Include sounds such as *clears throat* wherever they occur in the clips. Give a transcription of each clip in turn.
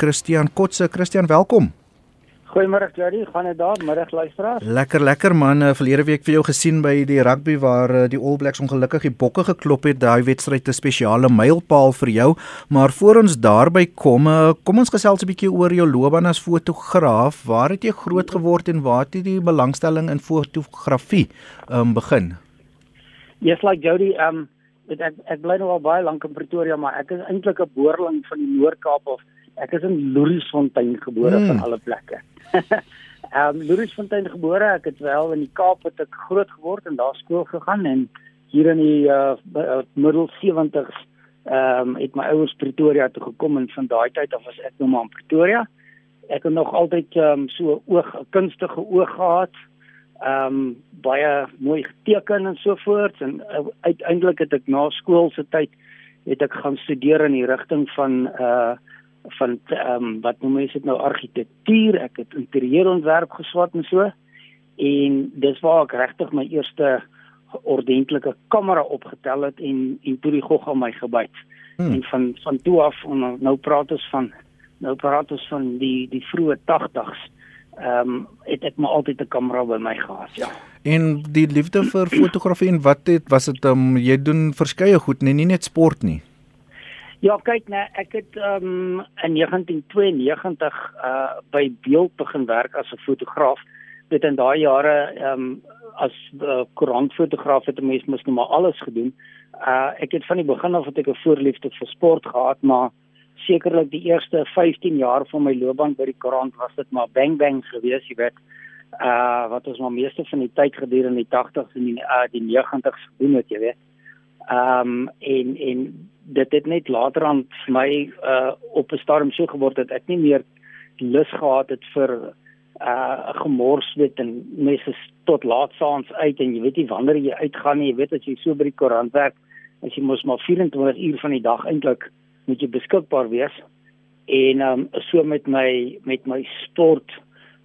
Christian Kotse. Christian, welkom. Goeiemôre Jerry, gaan dit daar? Middag luisteraars. Lekker, lekker man. Uh, verlede week vir jou gesien by die rugby waar uh, die All Blacks ongelukkig die bokke geklop het. Daai wedstryd 'n spesiale mylpaal vir jou. Maar voor ons daarby kom, uh, kom ons gesels 'n bietjie oor jou loopbaan as fotograaf. Waar het jy groot geword en waar het die belangstelling in fotografie um, begin? Yes, like Jody, um ek ek bly nou al baie lank in Pretoria, maar ek is eintlik 'n boerling van die Noord-Kaap of ek is in Louriesfontein gebore mm. van alle plekke. *laughs* Ehm um, Louisfontein gebore, ek het wel in die Kaap het ek groot geword en daar skool gegaan en hier in die uh, middel 70s ehm um, het my ouers Pretoria toe gekom en van daai tyd af was ek nou maar in Pretoria. Ek het nog altyd ehm um, so oog 'n kunstige oog gehad. Ehm um, baie mooi geteken en so voort en uh, uiteindelik het ek na skool se tyd het ek gaan studeer in die rigting van uh van ehm um, wat noem mense dit nou argitektuur, ek het interieurontwerp geswat en so. En dis waar ek regtig my eerste ordentlike kamera opgetel het en en toe die gogga my gebyt. Hmm. En van van toe af en nou praat ons van nou praat ons van die die vroeë 80s. Ehm um, het ek maar altyd 'n kamera by my gehad, ja. En die liefde vir fotografie en wat het was dit ehm um, jy doen verskeie goed, nee, nie net sport nie. Ja, kyk nee, ek het um, in 1992 uh by Beeld begin werk as 'n fotograaf. Dit in daai jare um as uh, koerantfotograaf het 'n mens mos nou maar alles gedoen. Uh ek het van die begin af het ek 'n voorliefde vir sport gehad, maar sekerlik die eerste 15 jaar van my loopbaan by die koerant was dit maar bang bang gewees, jy weet. Uh wat ons maar meeste van die tyd gedurende die 80s en die uh die 90s gedoen het, jy weet. Um, en en dit het net later aan vir my uh op 'n stadium so geword dat ek nie meer lus gehad het vir uh gemors weet en mense tot laat saans uit en jy weet nie wanneer jy uitgaan nie jy weet as jy so by die koerant werk as jy mos maar 24 uur van die dag eintlik moet jy beskikbaar wees. En um so met my met my sport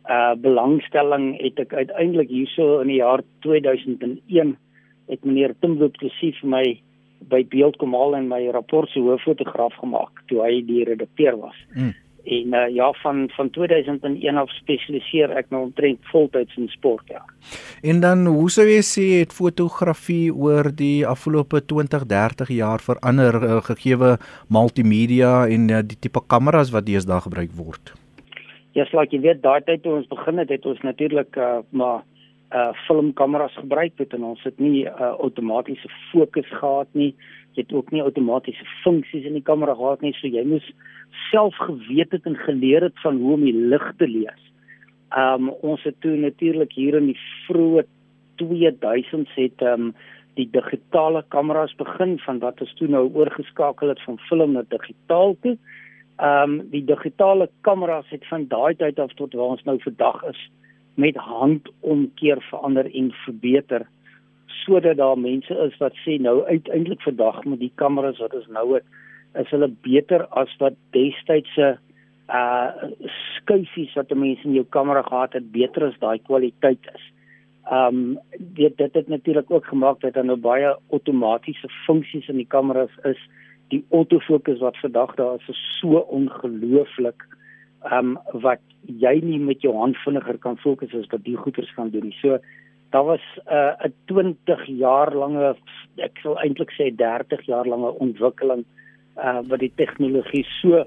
uh belangstelling het ek uiteindelik hierso in die jaar 2001 het meneer Timloop gesien vir my by beeld kom haal en my rapport se hooffotograaf gemaak toe hy die redakteur was. Mm. En uh, ja van van 2001 af spesialiseer ek nou omtrent voltyds in sport ja. En dan hoe sou jy sê het fotografie oor die afgelope 20, 30 jaar verander uh, gegeewe multimedia en uh, die tipe kameras wat deesdae gebruik word? Ja, yes, like jy weet daai tyd toe ons begin het, het ons natuurlik uh, maar uh filmkameras gebruik het en ons het nie 'n uh, outomatiese fokus gehad nie. Jy het ook nie outomatiese funksies in die kamera gehad nie, so jy moes self geweet het en geleer het van hoe om die lig te lees. Um ons het toe natuurlik hier in die vroeë 2000s het um die digitale kameras begin van wat ons toe nou oorgeskakel het van film na digitaal toe. Um die digitale kameras het van daai tyd af tot waar ons nou vandag is met handomkeer verander en verbeter sodat daar mense is wat sê nou uiteindelik vandag met die kameras wat ons nou het is hulle beter as wat destydse uh skuifies wat mense in jou kamera gehad het beter as daai kwaliteit is. Um dit dit het natuurlik ook gemaak dat daar nou baie outomatiese funksies in die kameras is. Die autofokus wat vandag daar is, is so ongelooflik um wat jy nie met jou hand vinniger kan fokus as wat die goeters kan doen nie. So daar was 'n uh, 20 jaar lange ek sal eintlik sê 30 jaar lange ontwikkeling uh wat die tegnologie so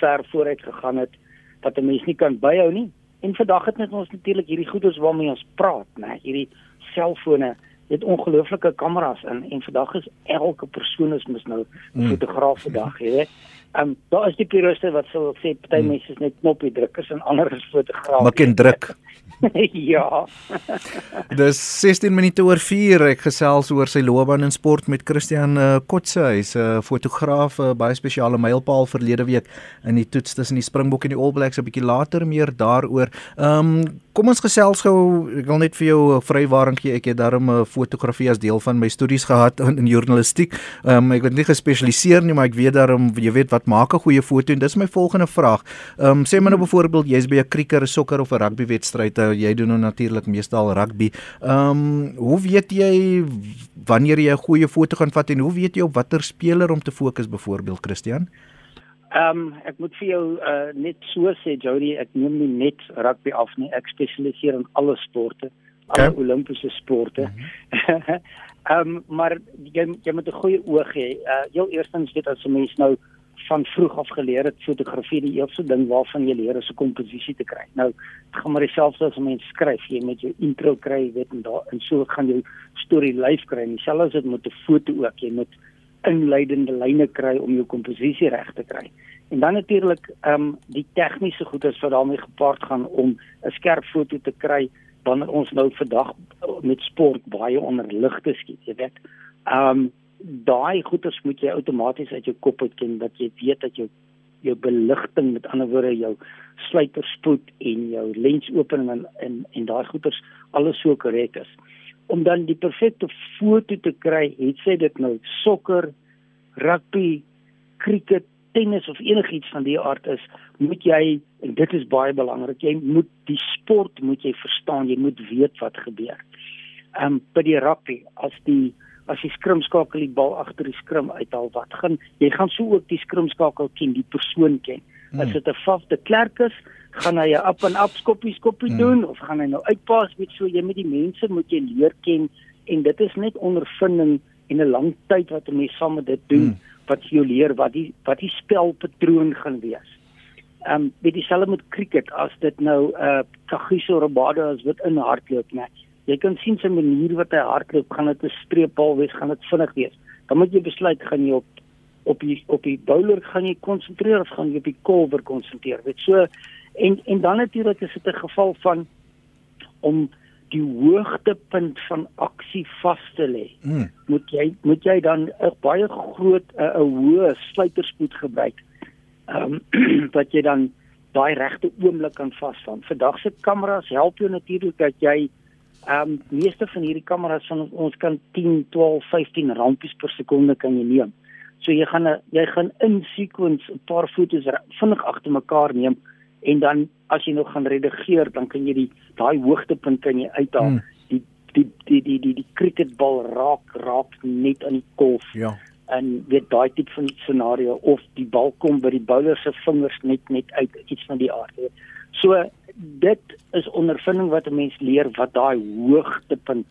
ver vooruit gegaan het dat 'n mens nie kan byhou nie. En vandag het net ons natuurlik hierdie goeters waarmee ons praat, né? Hierdie selfone het ongelooflike kameras in en vandag is elke persoon is mos nou 'n mm. fotograaf vandag, jy weet. Ehm um, daar is die puriste wat sou sê party hmm. mense is net knoppie drukkers en ander is fotograaf. Maak en druk. *laughs* ja. *laughs* Dis 16 minute oor 4 ek gesels oor sy loopbaan in sport met Christian uh, Kotse. Hy's 'n uh, fotograaf, 'n uh, baie spesiale mylpaal verlede week in die toets tussen die Springbok en die All Blacks 'n bietjie later meer daaroor. Ehm um, kom ons gesels gou. Ek wil net vir jou 'n vrywaring gee. Ek het daarom 'n uh, fotografie as deel van my studies gehad in, *laughs* in journalistiek. Ehm um, ek het nie gespesialiseer nie, maar ek weet daarom jy weet wat maak 'n goeie foto en dis my volgende vraag. Ehm um, sê my nou byvoorbeeld jy's by 'n kriker, 'n sokker of 'n rugby wedstryd. Jy doen nou natuurlik meestal rugby. Ehm um, hoe weet jy wanneer jy 'n goeie foto gaan vat en hoe weet jy op watter speler om te fokus byvoorbeeld Christian? Ehm um, ek moet vir jou uh, net so sê Jody, ek neem nie net rugby af nie. Ek spesialiseer in alle sporte, alle okay. Olimpiese sporte. Mhm. *laughs* Ehm um, maar jy jy moet 'n goeie oog hê. Uh heel eerstens weet as 'n mens nou van vroeg af geleer het fotografie die eerste ding waarvan jy leer is 'n komposisie te kry. Nou gaan maar dieselfde as 'n mens skryf, jy met jou intro kry, weet en daar en so gaan jou storie lyf kry. Dieselfde as dit met 'n foto ook. Jy moet inleidende lyne kry om jou komposisie reg te kry. En dan natuurlik ehm um, die tegniese goedes wat daarmee gepaard gaan om 'n skerp foto te kry wanneer ons nou vandag met sport baie onder lig te skiet, jy weet. Ehm um, daai goedes moet jy outomaties uit jou kop uit ken dat jy weet dat jou jou beligting met ander woorde jou sluiterspoed en jou lensopening en en, en daai goeders alles so korrek is om dan die perfekte foto te kry, het sy dit nou sokker, rugby, cricket, tennis of enigiets van die aard is, moet jy en dit is baie belangrik, jy moet die sport moet jy verstaan, jy moet weet wat gebeur. Ehm um, by die rugby, as die as jy skrimskakel die bal agter die skrim uithaal, wat gaan jy gaan so ook die skrimskakel ken, die persoon ken. As hmm. dit 'n faf de klerk is, gaan hy 'n up en up skoppie skoppie mm. doen of gaan hy nou uitpas met so jy met die mense moet jy leer ken en dit is net ondervinding en 'n lang tyd wat 'n mens saam met dit doen mm. wat jy leer wat die wat die spelpatroon gaan wees. Ehm um, met dieselfde met cricket as dit nou 'n uh, Kagiso Rabada as wat in hardloop net. Jy kan sien sy manier wat hy hardloop, gaan dit 'n streepbal wees, gaan dit vinnig wees. Dan moet jy besluit gaan jy op op die op die bowler gaan jy konsentreer of gaan jy op die kolwer konsentreer. Dit so En en dan natuurlik is dit 'n geval van om die hoogtepunt van aksie vas te lê. Mm. Moet jy moet jy dan 'n baie groot 'n hoë sluiterspoed gebruik. Ehm *clears throat* um, wat jy dan daai regte oomblik kan vasvang. Vandag se kameras help jou natuurlik dat jy ehm um, meeste van hierdie kameras van ons kan 10, 12, 15 rampies per sekonde kan jy neem. So jy gaan jy gaan in sequence 'n paar fotos vinnig agter mekaar neem en dan as jy nog gaan redigeer dan kan jy die daai hoogtepunt kan jy uithaal hmm. die die die die die die cricketbal raak raak net aan die kolf ja en weet daai tipe van scenario of die bal kom by die bowler se vingers net net uit iets van die aard so dit is ondervinding wat 'n mens leer wat daai hoogtepunt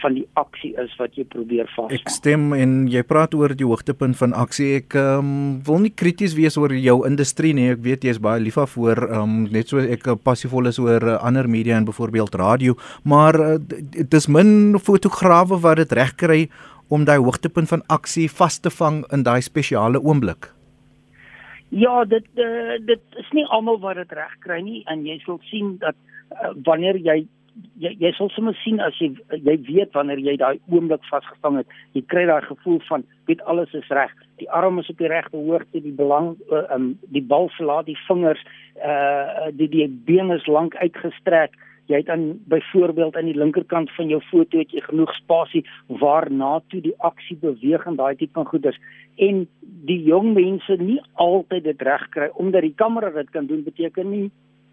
van die aksie is wat jy probeer vas. Ek stem en jy praat oor die hoogtepunt van aksie. Ek um, wil nie krities wees oor jou industrie nie. Ek weet jy is baie lief daarvoor, um, net so ek passievol is oor uh, ander media en byvoorbeeld radio, maar uh, dit is min fotograwe wat dit reg kry om daai hoogtepunt van aksie vas te vang in daai spesiale oomblik. Ja, dit uh, dit is nie almal wat dit reg kry nie en jy sal sien dat uh, wanneer jy jy jy sal sommer sien as jy jy weet wanneer jy daai oomblik vasgevang het, jy kry daai gevoel van weet alles is reg. Die arm is op die regte hoogte, die belang uh, um die bal verlaat die vingers, uh die die been is lank uitgestrek. Jy het dan byvoorbeeld aan die linkerkant van jou foto het jy genoeg spasie waarna toe die aksie beweeg en daai tipe van goeders. En die jong mense nie altyd dit reg kry omdat die kamera dit kan doen beteken nie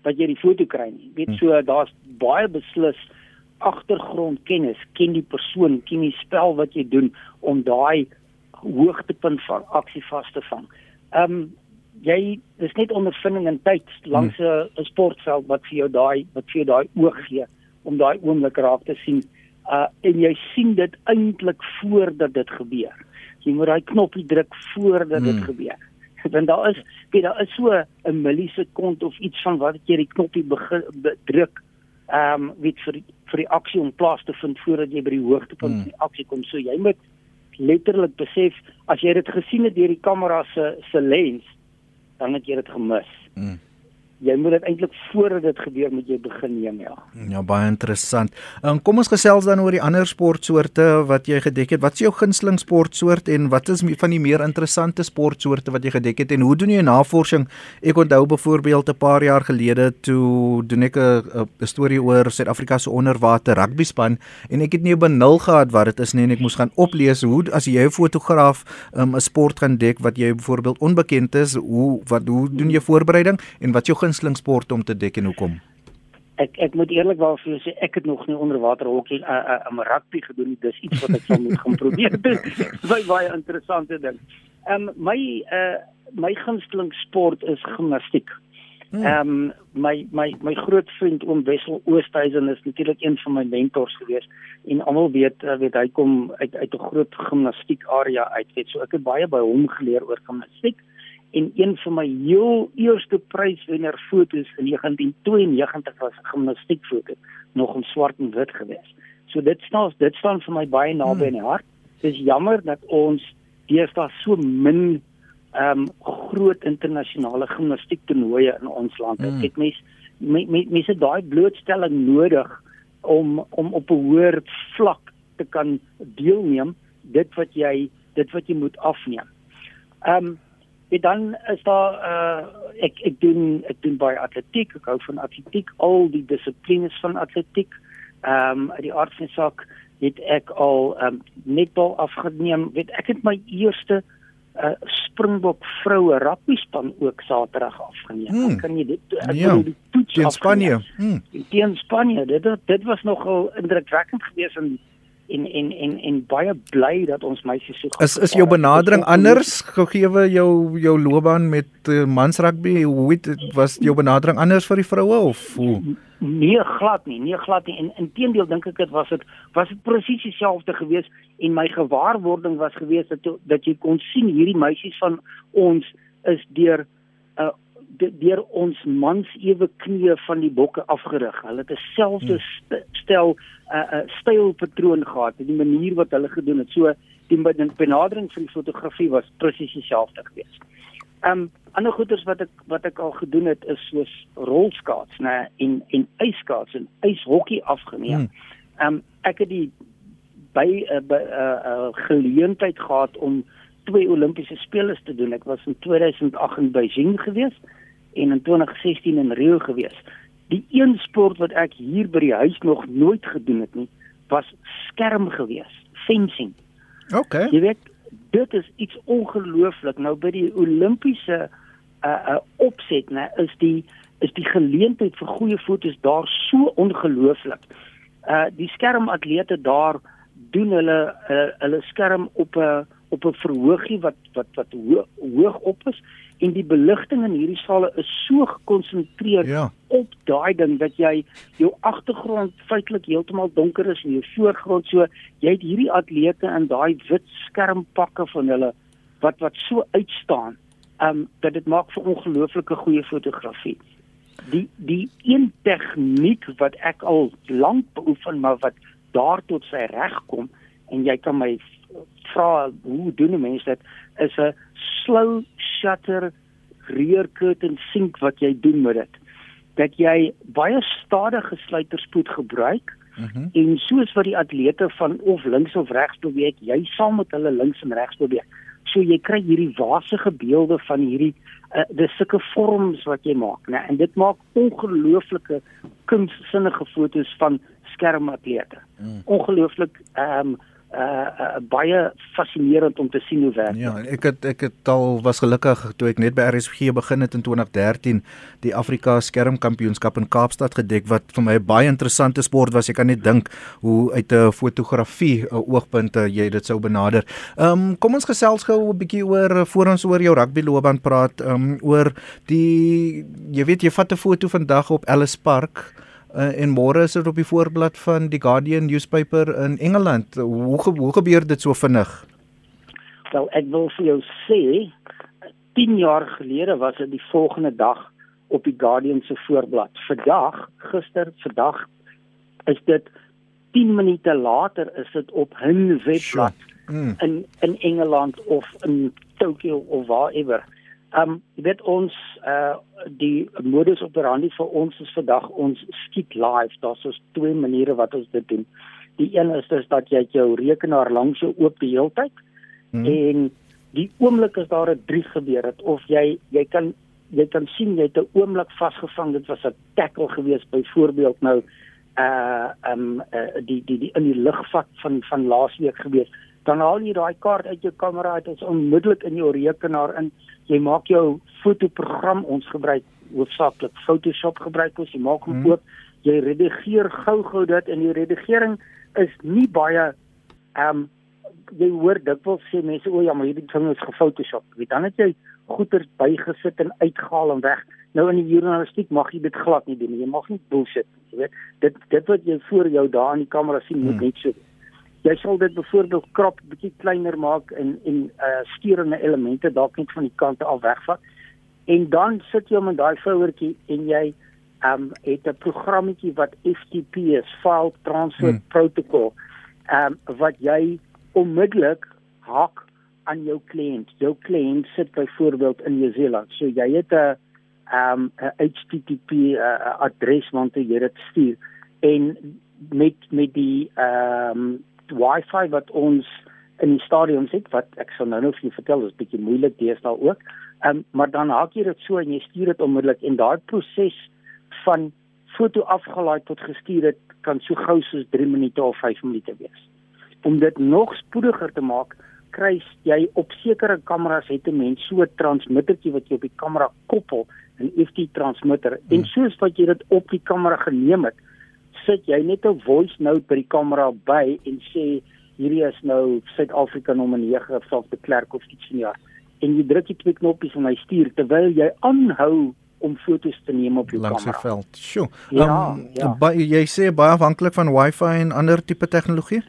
wat jy die foto kry nie. Weet hm. so daar's baie beslis agtergrondkennis, ken die persoon, ken die spel wat jy doen om daai hoogtepunt van aksie vas te vang. Ehm um, jy dis net ondervinding en tyd langs. 'n sportveld wat vir jou daai wat vir jou daai oog gee om daai oomblik raak te sien. Uh en jy sien dit eintlik voordat dit gebeur. Jy moet daai knoppie druk voordat dit hmm. gebeur *laughs* want daar is weet daar is so 'n millisekond of iets van wat jy die knoppie begin druk ehm um, weet vir vir die aksie om plaas te vind voordat jy by die hoogtepunt hmm. van die aksie kom so jy moet letterlik besef as jy dit gesien het deur die kamera se se lens dan het jy dit gemis. Hmm jy moet dit eintlik voordat dit gebeur moet jy begin neem ja. Ja baie interessant. En kom ons gesels dan oor die ander sportsoorte wat jy gedek het. Wat is jou gunsteling sportsoort en wat is van die meer interessante sportsoorte wat jy gedek het en hoe doen jy navorsing? Ek onthou byvoorbeeld 'n paar jaar gelede toe doen ek 'n storie oor Suid-Afrika se onderwater rugby span en ek het nie benul gehad wat dit is nie en ek moes gaan oplees hoe as jy 'n fotograaf um, 'n um, sport gaan dek wat jy byvoorbeeld onbekend is, hoe wat hoe doen jy voorbereiding en wat jou gunsteling sport om te dek en hoekom? ek ek moet eerlikwaar vir jou sê ek het nog nie onderwater hokkie 'n uh, 'n uh, rugby gedoen nie. Dis iets wat ek sal moet gaan *laughs* probeer doen. *laughs* baie baie interessante ding. Ehm um, my uh my gunsteling sport is gimnastiek. Hmm. Ehm um, my my my groot vriend oom Wessel Oosthuizen is natuurlik een van my mentors gewees en almal weet weet hy kom uit uit 'n groot gimnastiek area uit weet so ek het baie by hom geleer oor gimnastiek en een van my heel eerste pryswenner fotos in 1992 was 'n gimnastiekfoto nog in swart en wit gewees. So dit staan dit staan vir my baie naby hmm. in die hart. Dit is jammer dat ons deesdae so min ehm um, groot internasionale gimnastiek toernooie in ons land het. Mm. Dit mens mense me, me daai blootstelling nodig om om op 'n hoër vlak te kan deelneem dit wat jy dit wat jy moet afneem. Ehm um, en dan is daar uh ek ek doen ek doen baie atletiek, ek hou van atletiek, al die dissiplines van atletiek. Ehm um, die aard van saak het ek al ehm um, netbal afgeneem. Weet ek het my eerste uh, Springbok vroue rugby span ook Saterdag afgeneem. Hmm. Kan jy dit ek ja. die toets teen Spanje? Hmm. Teen Spanje. Dit dit was nogal indrukwekkend geweest en en en en en baie bly dat ons meisies so Is is jou benadering anders gegee jou jou loopbaan met uh, mans rugby? Hoe het was jou benadering anders vir die vroue of hoe? Nee, glad nie. Nee, glad nie. En inteendeel dink ek dit was dit was dit presies dieselfde geweest en my gewaarwording was geweest dat dat jy kon sien hierdie meisies van ons is deur uh deur ons mans ewe knieë van die bokke afgerig. Hulle het 'n selfde hmm. stel 'n uh, uh, stylpatroon gehad, die manier wat hulle gedoen het. So die benadering van die fotografie was presies dieselfde geweest. Ehm um, ander goeders wat ek wat ek al gedoen het is soos rolskaats, nê, en en yskaats en yshokkie afgeneem. Hmm. Ehm um, ek het die by 'n uh, uh, uh, geleentheid gehad om twee Olimpiese spele te doen. Ek was in 2008 in Beijing gewees en in 2016 in Rio gewees. Die een sport wat ek hier by die huis nog nooit gedoen het nie, was skerm gewees, fencing. OK. Jy weet dit is iets ongelooflik. Nou by die Olimpiese uh uh opset, né, is die is die geleentheid vir goeie fotos daar so ongelooflik. Uh die skermatlete daar doen hulle uh, hulle skerm op 'n op 'n verhoogie wat wat wat ho hoog op is. En die beligting in hierdie sale is so gekonsentreer ja. op daai ding dat jy jou agtergrond feitelik heeltemal donker is en jou voorgrond so. Jy het hierdie atlete in daai wit skermpakke van hulle wat wat so uitstaan um dat dit maak vir ongelooflike goeie fotografie. Die die een tegniek wat ek al lank beoefen maar wat daar tot sy reg kom en jy kan my vra hoe doen 'n mens dit? Is 'n slow shutter rear curtain sync wat jy doen met dit. Dat jy baie stadige sluiterspoed gebruik mm -hmm. en soos wat die atlete van of links of regs beweeg jy saam met hulle links en regs beweeg. So jy kry hierdie wasige beelde van hierdie uh, dis sulke vorms wat jy maak né? En dit maak ongelooflike kunstsinnige fotos van skermatlete. Mm. ongelooflik ehm um, uh, uh baie fascinerend om te sien hoe werk. Ja, ek het ek het al was gelukkig toe ek net by RSG begin het in 2013 die Afrika skermkampioenskap in Kaapstad gedek wat vir my 'n baie interessante sport was. Jy kan net dink hoe uit 'n fotografie 'n oogpunt jy dit sou benader. Ehm um, kom ons gesels gou 'n bietjie oor voor ons oor jou rugbyloopbaan praat, ehm um, oor die jy weet jy vat 'n foto vandag op Ellis Park uh, en môre is dit op die voorblad van die Guardian newspaper in Engeland. Hoe hoe gebeur dit so vinnig? Wel, ek wil vir jou sê 10 jaar gelede was dit die volgende dag op die Guardian se voorblad. Vandag, gister, vandag is dit 10 minute later is dit op hun webblad mm. in in Engeland of in Tokyo of waarever. Um, jy weet ons uh die modus operandi vir ons is vandag ons skiet live. Daar's so twee maniere wat ons dit doen. Die een is dus dat jy jou rekenaar langs jou oop die hele tyd hmm. en die oomblik as daar 'n drie gebeur het of jy jy kan jy kan sien jy het 'n oomblik vasgevang dit was 'n tackle geweest byvoorbeeld nou uh um uh, die die die in die lugvat van van laasweek geweest dan haal jy daai kaart uit jou kamera uit is onmiddellik in jou rekenaar in jy maak jou fotoprogram ons gebruik hoofsaaklik Photoshop gebruik ons jy maak hom hmm. oop jy redigeer gou-gou dit en die redigering is nie baie ehm um, jy hoor dikwels sê mense o ja, maar hierdie ding is gefotoshop. Weet dan het jy goeie bygesit en uitgehaal en weg. Nou in die journalistiek mag jy dit glad nie doen. Jy mag nie bullshit, jy weet. Dit dit wat jy voor jou daar in die kamera sien moet hmm. net so. Jy sal dit byvoorbeeld krap bietjie kleiner maak en en uh steurende elemente dalk net van die kante af wegvat. En dan sit jy hom in daai vouertjie en jy um het 'n programmetjie wat FTP is, File Transfer hmm. Protocol, um wat jy onmiddellik haak aan jou kliënt. Jou kliënt sit byvoorbeeld in New Zealand. So jy het 'n um 'n HTTP uh, adres waartoe jy dit stuur en met met die um Wi-Fi wat ons in die stadion sit wat ek sal nou nou vir jou vertel is bietjie moeilik deesdae ook. Um maar dan haak jy dit so en jy stuur dit onmiddellik en daai proses van foto afgelaai tot gestuur het kan so gou soos 3 minute of 5 minute wees. Om dit nog spoediger te maak, kry jy op sekere kameras het 'n mens so 'n transmittertjie wat jy op die kamera koppel, 'n FT transmitter. Hmm. En soos wat jy dit op die kamera geneem het, sit jy net 'n voice note by die kamera by en sê hierdie is nou Suid-Afrika nommer 9 of selfs die klerk of iets nie. En jy druk die twee knoppies en hy stuur terwyl jy aanhou om foto's te neem op jou Langs kamera. Langs die veld. Sjoe. Ja, um, ja. By, jy sê baie afhanklik van Wi-Fi en ander tipe tegnologie?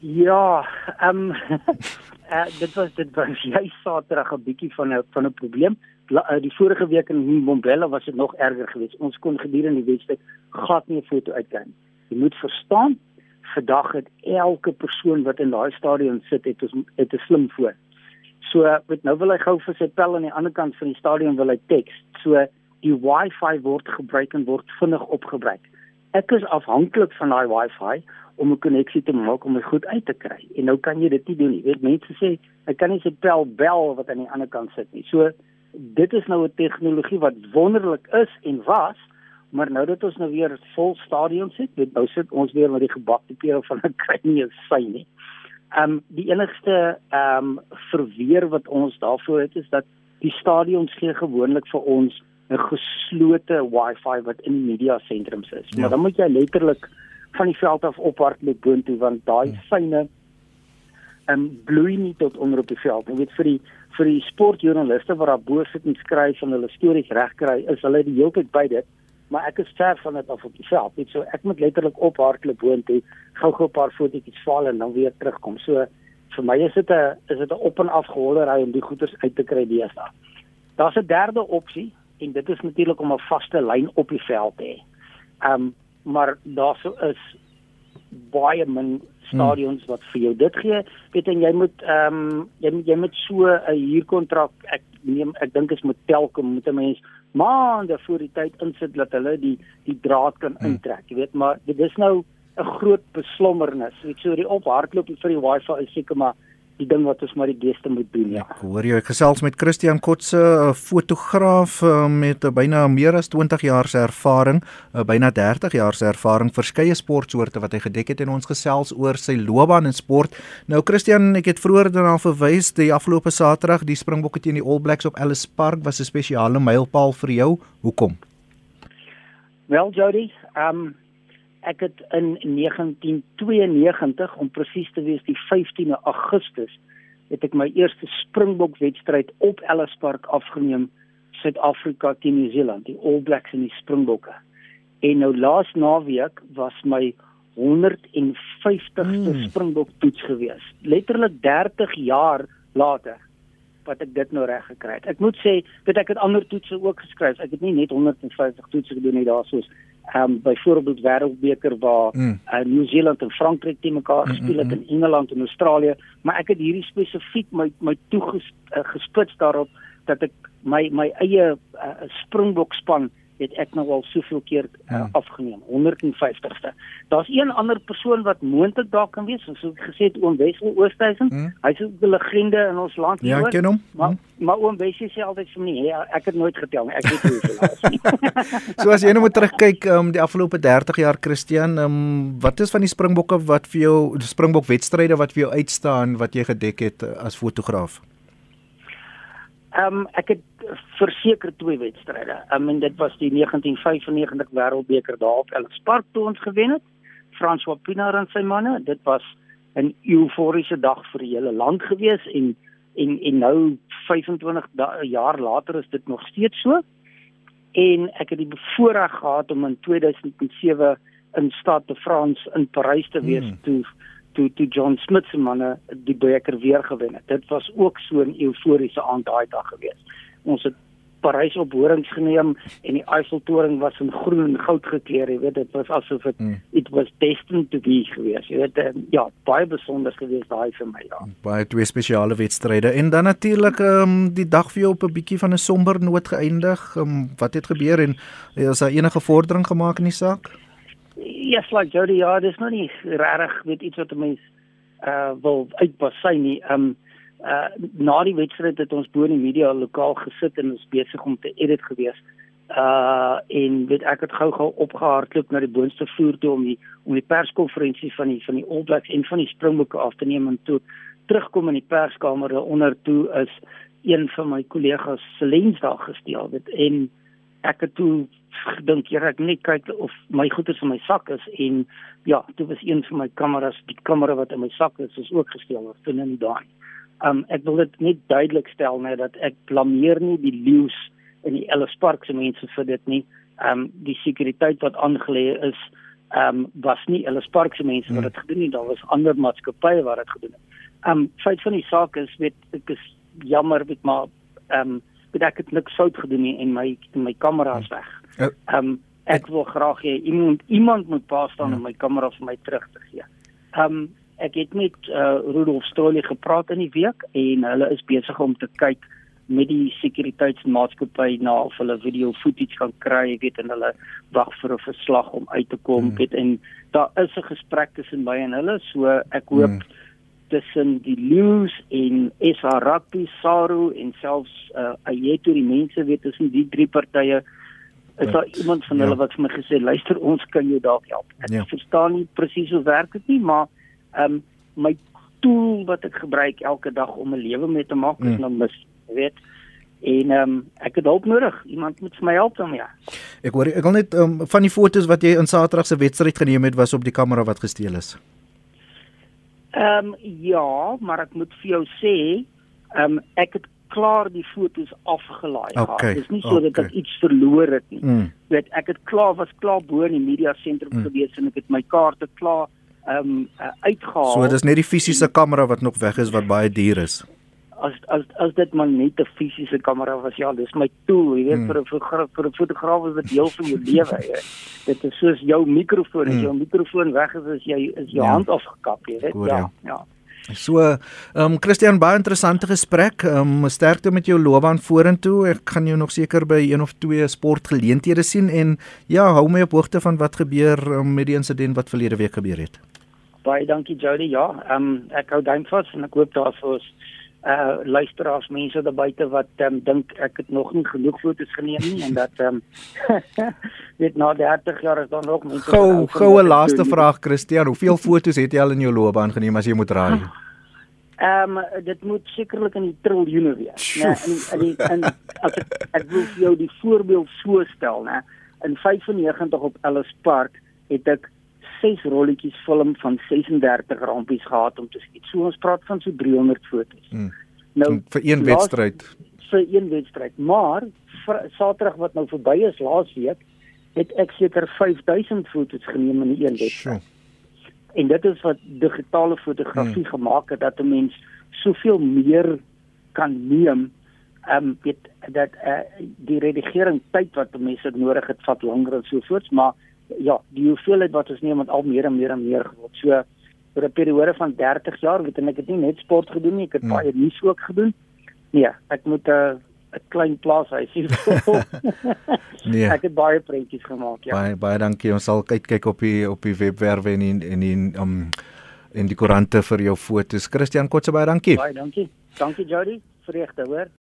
Ja, ehm um, *laughs* uh, dit was dit was jy Saterdag 'n bietjie van 'n van 'n probleem. Uh, die vorige week in Mbombela was dit nog erger geweest. Ons kon gedurende die wedstryd glad nie 'n foto uitkry nie. Jy moet verstaan, vandag het elke persoon wat in daai stadion sit het ons het 'n slim foon. So, met nou wil hy gou vir sy pel aan die ander kant van die stadion wil hy teks. So die Wi-Fi word gebruik en word vinnig opgebruik. Ek is afhanklik van daai Wi-Fi om 'n koneksie te maak om dit goed uit te kry. En nou kan jy dit nie doen nie. Weet mense sê ek kan nie se pel bel wat aan die ander kant sit nie. So dit is nou 'n tegnologie wat wonderlik is en was, maar nou dat ons nou weer vol stadions het, weet nou sit ons weer met die gebakte pere van *laughs* 'n kry sy nie. Ehm um, die enigste ehm um, verweer wat ons daarvoor het is dat die stadions gee gewoonlik vir ons 'n geslote Wi-Fi wat in die media sentrums is. Ja. Maar dan moet jy letterlik van die veld af ophardloop boontoe want daai ja. syne en bloei nie tot onder op die veld. Jy weet vir die vir die sportjoernaliste wat daar bo sit en skryf en hulle stories regkry, is hulle die hele tyd by dit, maar ek is ver van dit af op die veld. Net so ek moet letterlik ophardloop boontoe, gou-gou 'n paar fotootjies val en dan weer terugkom. So vir my is dit 'n is dit 'n op en af gehollery om die goeders uit te kry deesdae. Daar's 'n derde opsie en dit is natuurlik om 'n vaste lyn op die veld te hê. Ehm um, maar daar sou is baie min stadions wat vir jou dit gee. Weet en jy moet ehm um, jy jy moet so 'n huurkontrak ek neem ek dink is met Telkom moet 'n mens maande voor die tyd insit dat hulle die die draad kan hmm. intrek. Jy weet maar dit is nou 'n groot beslommernis. Weet so die ophardloop vir die wifi is seker maar die ding wat ons maar die beste moet doen ja. Ek hoor jy ek gesels met Christian Kotse, 'n fotograaf eh, met byna meer as 20 jaar se ervaring, eh, byna 30 jaar se ervaring, verskeie sportsoorte wat hy gedek het en ons gesels oor sy loopbaan in sport. Nou Christian, ek het vroeër daarna verwys die afgelope Saterdag die Springbokke teen die All Blacks op Ellis Park was 'n spesiale mylpaal vir jou. Hoekom? Wel Jody, ehm um, ek het in 1992 om presies te wees die 15de Augustus het ek my eerste Springbok wedstryd op Ellis Park afgeneem Suid-Afrika teen Nieu-Seeland die All Blacks en die Springbokke en nou laas naweek was my 150ste hmm. Springbok toets gewees letterlik 30 jaar later wat ek dit nou reg gekry het. Ek moet sê, weet ek het ander toetse ook geskryf. Ek het nie net 150 toetse gedoen nie daarsoos ehm um, byvoorbeeld wêreldbeker waar mm. uh, Nieu-Seeland en Frankryk teen mekaar mm, gespeel het mm, mm, en Engeland en Australië, maar ek het hierdie spesifiek my my toegespits uh, daarop dat ek my my eie uh, Springbok span het ek nou al soveel keer uh, ja. afgeneem 150ste. Daar's een ander persoon wat moontlik daar kan wees, soos ek gesê het oom Wessel Oosthuizen. Hmm. Hy's 'n legende in ons land hier. Ja, ken hom. Maar hmm. maar oom Wessel sê altyd vir my, ek het nooit getel nie. Ek weet daar is nie. *laughs* so as jy nou moet terugkyk um die afgelope 30 jaar Christian, um wat is van die Springbokke wat vir jou Springbok wedstryde wat vir jou uitstaan wat jy gedek het uh, as fotograaf? Ehm um, ek het verseker twee wedstryde. Ehm um, en dit was die 1995 Wêreldbeker daar op Ellis Park toe ons gewen het. François Pinaar en sy manne. Dit was 'n euforiese dag vir die hele land gewees en en en nou 25 jaar later is dit nog steeds so. En ek het die voorreg gehad om in 2007 in Stad de France in Parys te wees hmm. toe toe toe John Smith se manne die beker weer gewen het. Dit was ook so 'n euforiese aand daai dag gewees. Ons het Parys op horings geneem en die Eiffeltoring was in groen en goud gekleur, jy weet, dit was asof dit hmm. it was destined to be gewees. Jy weet, um, ja, baie besonder gewees daai vir my, ja. Baie twee spesiale wedstryde en dan natuurlik ehm um, die dag vir jou op 'n bietjie van 'n somber noot geëindig. Um, wat het gebeur en is daar enige vordering gemaak in die saak? Yes, like Jody, ja, dis nog nie regtig weet iets wat mense uh wil uitbasy nie. Um uh na die wedstryd het ons bo in die media lokaal gesit en ons besig om te edit gewees. Uh en weet ek het gou-gou opgehardloop na die boonste vloer toe om die om die perskonferensie van die van die All Blacks en van die Springbokke af te neem en toe terugkom in die perskamer onder toe is een van my kollegas se lens daar gesteel het en ek het toe gedink jy ek net kyk of my goeder in my sak is en ja, dit was een van my kameras, die kamera wat in my sak is, is ook gesteel of toe in daai. Um ek wil dit net duidelik stel net dat ek blameer nie die leeu's en die Ellis Park se mense vir dit nie. Um die sekuriteit wat aangelê is, um was nie Ellis Park se mense wat hmm. dit gedoen het, daar was ander maatskappye wat dit gedoen het. Um feit van die saak is weet ek is jammer met maar um weet ek het niks fout gedoen nie en my my kamera is weg. Ehm um, ek wil graag hê iemand iemand moet pa staan om ja. my kamera vir my terug te gee. Ehm um, ek het met uh, Rudolf Strolie gepraat in die week en hulle is besig om te kyk met die sekuriteitsmaatskappy na of hulle video footage kan kry, weet en hulle wag vir 'n verslag om uit te kom, hmm. weet en daar is 'n gesprek tussen my en hulle, so ek hoop hmm tussen die Lions en SA Rugby, SARU en selfs uh Ayeto die mense weet tussen die drie partye is daar iemand van hulle ja. wat vir my gesê luister ons kan jou dalk help. Ek ja. verstaan nie presies hoe werk dit nie, maar ehm um, my tool wat ek gebruik elke dag om 'n lewe mee te maak is mm. nou mis, weet. En ehm um, ek het hulp nodig. Iemand moet vir my help dan ja. Ek hoor ek wil net um, van die fotos wat jy in Saterdag se wedstryd geneem het was op die kamera wat gesteel is. Ehm um, ja, maar ek moet vir jou sê, ehm um, ek het klaar die fotos afgelaai gehad. Okay, Dit is nie so okay. ek iets verloor het nie. Mm. Weet ek het klaar was klaar bo in die media sentrum mm. gewees en ek het my kaarte klaar ehm um, uh, uitgehaal. So dis net die fisiese kamera wat nog weg is wat baie duur is as as as dit maar net 'n fisiese kamera was ja dis my tool jy weet hmm. vir 'n vir 'n fotograaf is dit deel van jou lewe jy dit is soos jou mikrofoon as hmm. jou mikrofoon weg is as jy is jou ja. hand afgekap jy weet Goeie, ja ja So, ehm um, Christian baie interessante gesprek. Ehm um, sterkte met jou loopbaan vorentoe. Ek gaan jou nog seker by een of twee sportgeleenthede sien en ja, hou my op hoogte van wat gebeur um, met die insident wat verlede week gebeur het. Baie dankie Jody. Ja, ehm um, ek hou duim vas en ek hoop daar vir ons uh luisteraars mense daar buite wat um, dink ek het nog nie genoeg foto's geneem nie en dat ehm um, *laughs* weet na 30 jaar is dan nog mense Gou goue laaste vraag Christian, hoeveel foto's het jy al in jou loopbaan geneem as jy moet raai? *laughs* Ehm um, dit moet sekerlik in die triljoene wees, né? In in die in as ek ek wil vir jou die voorbeeld so stel, né? In 95 op Ellis Park het ek ses rolletjies film van 36 rampies gehad om te skiet. So ons praat van so 300 fotos. Hmm. Nou vir een wedstryd. Vir een wedstryd. Maar Saterdag wat nou verby is laas week, het ek seker 5000 fotos geneem in een wedstryd. En dit is wat digitale fotografie hmm. gemaak het dat 'n mens soveel meer kan neem. Ehm um, weet dat uh, die redigering tyd wat mense nodig het vat langer en so voorts, maar ja, die hoeveelheid wat ons neem met al meer en meer en meer geword. So vir 'n periode van 30 jaar, weet ek het nie net sport gedoen nie, ek het hmm. baie nuus ook gedoen. Nee, ek moet 'n uh, 'n klein plaashuisie. *laughs* nee. Ek het baie prentjies gemaak, ja. Baie baie dankie. Ons sal kyk kyk op die op die webwerwe en in en in um in die koerante vir jou fotos. Christian Kotse baie dankie. Baie dankie. Dankie Jody. Vreugde, hoor.